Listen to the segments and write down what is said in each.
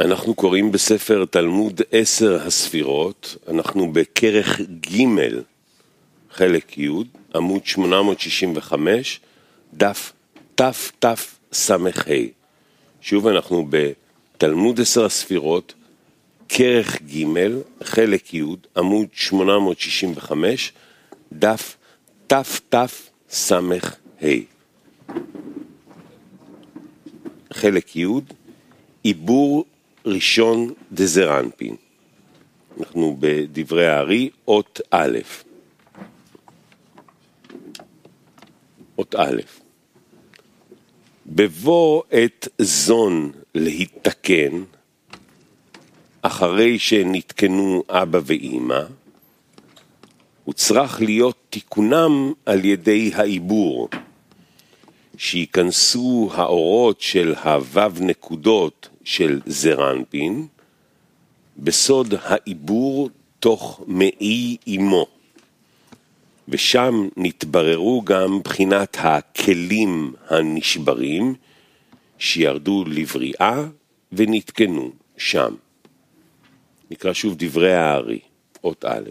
אנחנו קוראים בספר תלמוד עשר הספירות, אנחנו בכרך ג' חלק י', עמוד 865, דף תתס"ה. שוב אנחנו בתלמוד עשר הספירות, כרך ג' חלק י', עמוד 865, דף תתס"ה. חלק י', עיבור ראשון דזרנפין. אנחנו בדברי הארי, אות א'. אות א'. בבוא עת זון להתתקן, אחרי שנתקנו אבא ואימא, הוא צריך להיות תיקונם על ידי העיבור, שייכנסו האורות של הוו נקודות של זרנפין בסוד העיבור תוך מאי אמו, ושם נתבררו גם בחינת הכלים הנשברים שירדו לבריאה ונתקנו שם. נקרא שוב דברי הארי, אות א'.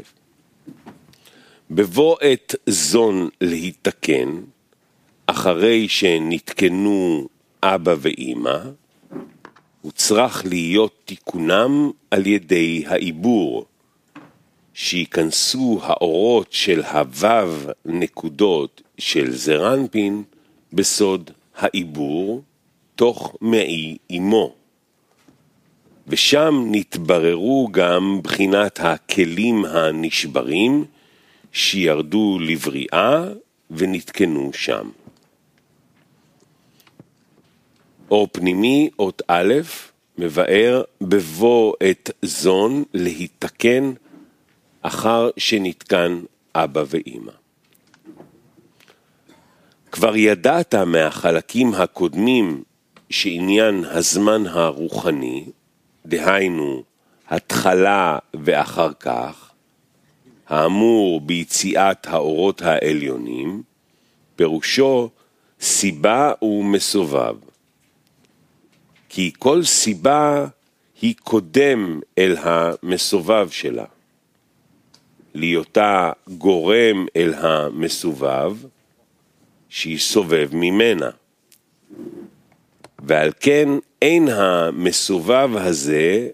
בבוא עת זון להתקן, אחרי שנתקנו אבא ואימא, הוא צריך להיות תיקונם על ידי העיבור, שייכנסו האורות של הוו נקודות של זרנפין בסוד העיבור תוך מעי אמו. ושם נתבררו גם בחינת הכלים הנשברים שירדו לבריאה ונתקנו שם. אור פנימי, אות א', מבאר בבוא את זון להתקן אחר שנתקן אבא ואימא. כבר ידעת מהחלקים הקודמים שעניין הזמן הרוחני, דהיינו התחלה ואחר כך, האמור ביציאת האורות העליונים, פירושו סיבה ומסובב. כי כל סיבה היא קודם אל המסובב שלה. להיותה גורם אל המסובב, שיסובב ממנה. ועל כן אין המסובב הזה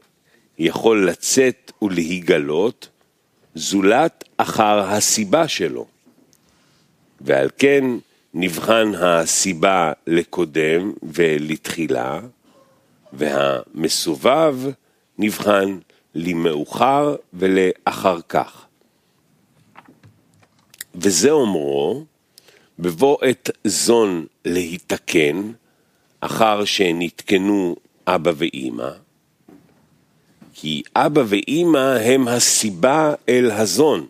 יכול לצאת ולהיגלות זולת אחר הסיבה שלו. ועל כן נבחן הסיבה לקודם ולתחילה, והמסובב נבחן למאוחר ולאחר כך. וזה אומרו, בבוא עת זון להתקן, אחר שנתקנו אבא ואימא, כי אבא ואימא הם הסיבה אל הזון,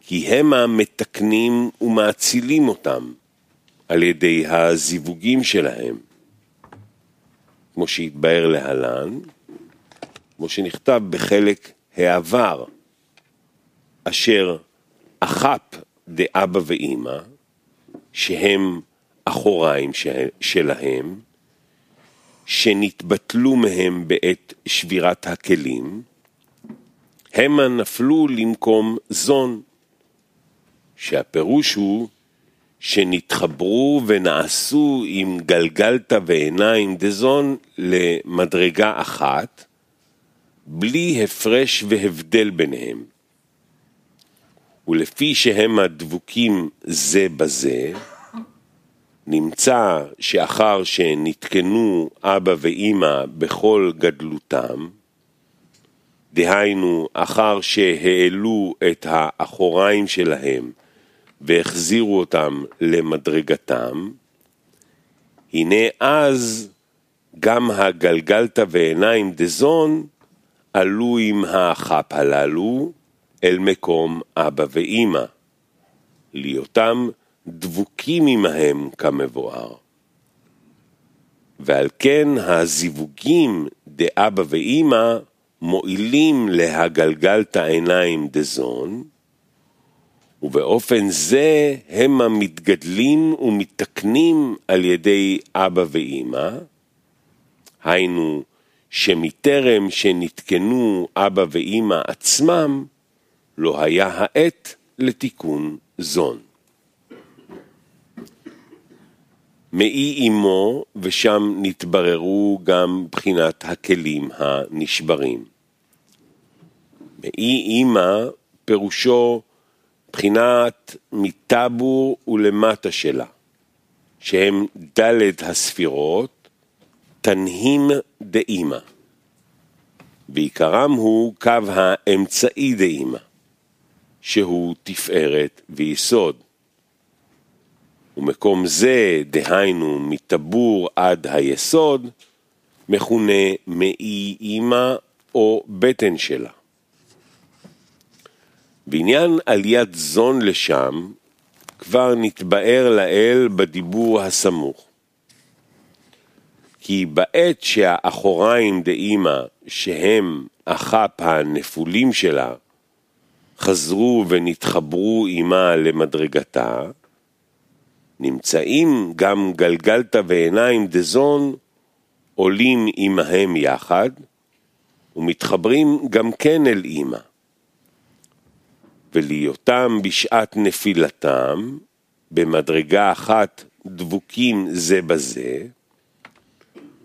כי הם המתקנים ומאצילים אותם על ידי הזיווגים שלהם. כמו שהתבהר להלן, כמו שנכתב בחלק העבר, אשר אחפ דאבא ואימא, שהם אחוריים שלהם, שנתבטלו מהם בעת שבירת הכלים, המה נפלו למקום זון, שהפירוש הוא שנתחברו ונעשו עם גלגלתא ועיניים דזון למדרגה אחת, בלי הפרש והבדל ביניהם. ולפי שהם הדבוקים זה בזה, נמצא שאחר שנתקנו אבא ואימא בכל גדלותם, דהיינו, אחר שהעלו את האחוריים שלהם והחזירו אותם למדרגתם, הנה אז גם הגלגלתא ועיניים דזון עלו עם האחפ הללו אל מקום אבא ואימא, להיותם דבוקים עמהם כמבואר. ועל כן הזיווגים דאבא ואימא מועילים להגלגלתא עיניים דזון, ובאופן זה הם המתגדלים ומתקנים על ידי אבא ואימא, היינו שמטרם שנתקנו אבא ואימא עצמם, לא היה העת לתיקון זון. מאי אמו, ושם נתבררו גם בחינת הכלים הנשברים. מאי אימא פירושו בחינת מטבור ולמטה שלה, שהם ד' הספירות, תנהים דאימא. ועיקרם הוא קו האמצעי דאימא, שהוא תפארת ויסוד. ומקום זה, דהיינו מטבור עד היסוד, מכונה מאי אימא או בטן שלה. בעניין עליית זון לשם, כבר נתבאר לאל בדיבור הסמוך. כי בעת שהאחוריים דאמא, שהם החפ הנפולים שלה, חזרו ונתחברו עימה למדרגתה, נמצאים גם גלגלתא ועיניים דזון עולים עמהם יחד ומתחברים גם כן אל אמא. ולהיותם בשעת נפילתם במדרגה אחת דבוקים זה בזה,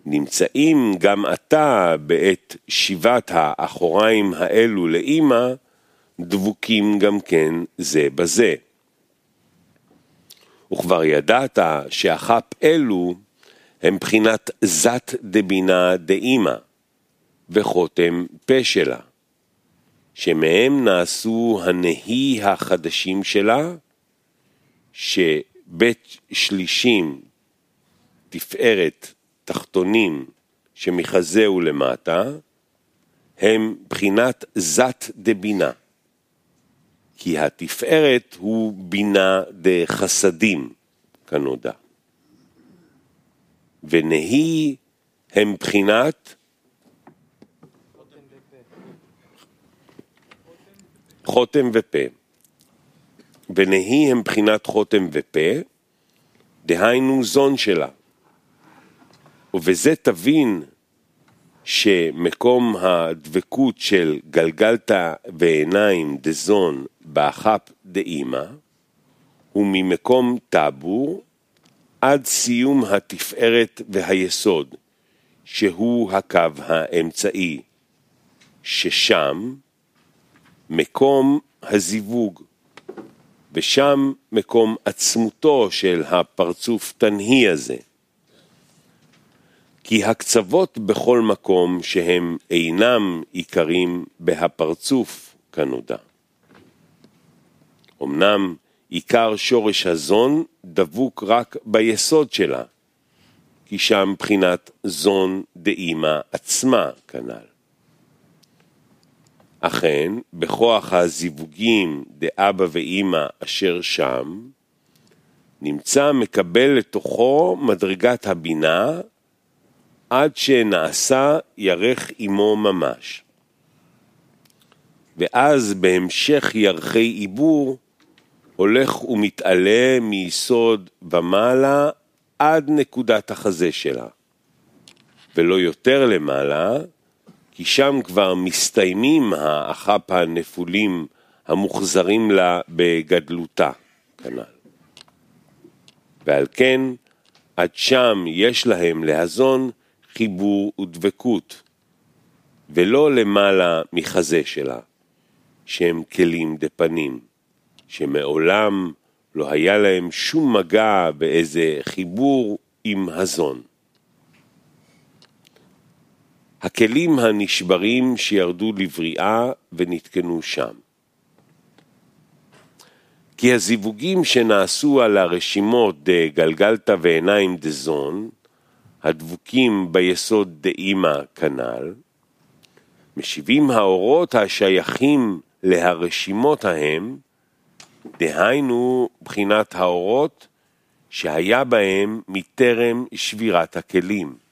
נמצאים גם עתה בעת שיבת האחוריים האלו לאמא, דבוקים גם כן זה בזה. וכבר ידעת שאחפ אלו הם בחינת זת דבינה דאמא, וחותם פה שלה, שמהם נעשו הנהי החדשים שלה, שבית שלישים, תפארת, תחתונים, שמחזהו למטה, הם בחינת זת דבינה. כי התפארת הוא בינה דחסדים, כנודע. ונהי הם בחינת חותם ופה. ונהי הם בחינת חותם ופה, דהיינו זון שלה. ובזה תבין שמקום הדבקות של גלגלתא ועיניים דזון באחפ דאימא הוא ממקום טאבור עד סיום התפארת והיסוד, שהוא הקו האמצעי, ששם מקום הזיווג, ושם מקום עצמותו של הפרצוף תנהי הזה. כי הקצוות בכל מקום שהם אינם עיקרים בהפרצוף כנודע. אמנם עיקר שורש הזון דבוק רק ביסוד שלה, כי שם בחינת זון דאימא עצמה כנ"ל. אכן, בכוח הזיווגים דאבא ואימא אשר שם, נמצא מקבל לתוכו מדרגת הבינה עד שנעשה ירך עמו ממש. ואז בהמשך ירחי עיבור הולך ומתעלה מיסוד ומעלה עד נקודת החזה שלה, ולא יותר למעלה, כי שם כבר מסתיימים האחפ הנפולים המוחזרים לה בגדלותה, כנ"ל. ועל כן, עד שם יש להם להזון חיבור ודבקות, ולא למעלה מחזה שלה, שהם כלים דפנים, שמעולם לא היה להם שום מגע באיזה חיבור עם הזון. הכלים הנשברים שירדו לבריאה ונתקנו שם. כי הזיווגים שנעשו על הרשימות דגלגלתא ועיניים דזון, הדבוקים ביסוד דאימא כנ"ל, משיבים האורות השייכים להרשימות ההם, דהיינו בחינת האורות שהיה בהם מטרם שבירת הכלים.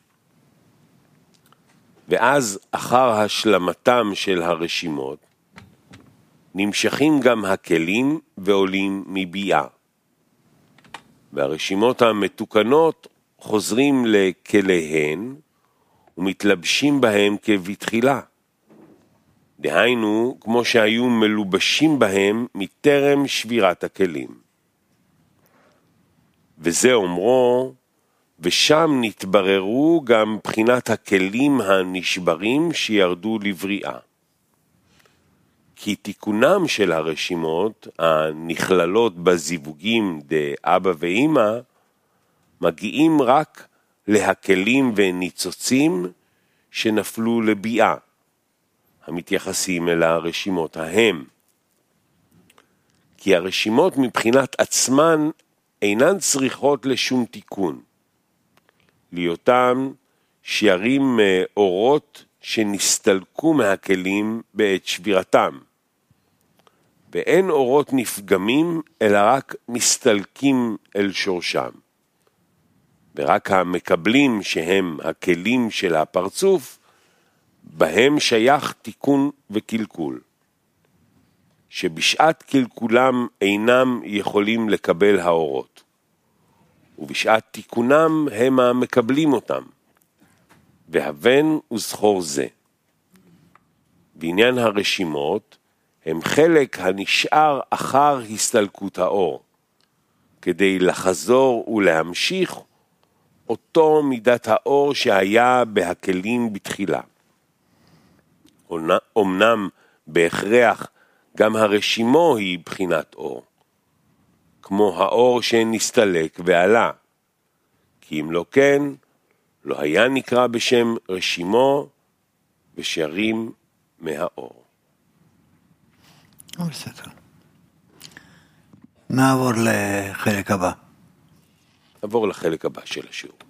ואז אחר השלמתם של הרשימות, נמשכים גם הכלים ועולים מביאה. והרשימות המתוקנות חוזרים לכליהן ומתלבשים בהם כבתחילה. דהיינו, כמו שהיו מלובשים בהם מטרם שבירת הכלים. וזה אומרו, ושם נתבררו גם בחינת הכלים הנשברים שירדו לבריאה. כי תיקונם של הרשימות הנכללות בזיווגים דאבא ואימא מגיעים רק להקלים וניצוצים שנפלו לביאה, המתייחסים אל הרשימות ההם. כי הרשימות מבחינת עצמן אינן צריכות לשום תיקון. להיותם שיירים אורות שנסתלקו מהכלים בעת שבירתם. ואין אורות נפגמים, אלא רק מסתלקים אל שורשם. ורק המקבלים שהם הכלים של הפרצוף, בהם שייך תיקון וקלקול. שבשעת קלקולם אינם יכולים לקבל האורות, ובשעת תיקונם הם המקבלים אותם, והבן וזכור זה. בעניין הרשימות, הם חלק הנשאר אחר הסתלקות האור, כדי לחזור ולהמשיך אותו מידת האור שהיה בהכלים בתחילה. אמנם בהכרח גם הרשימו היא בחינת אור, כמו האור שנסתלק ועלה, כי אם לא כן, לא היה נקרא בשם רשימו ושרים מהאור. בסדר. נעבור לחלק הבא. נעבור לחלק הבא של השיעור.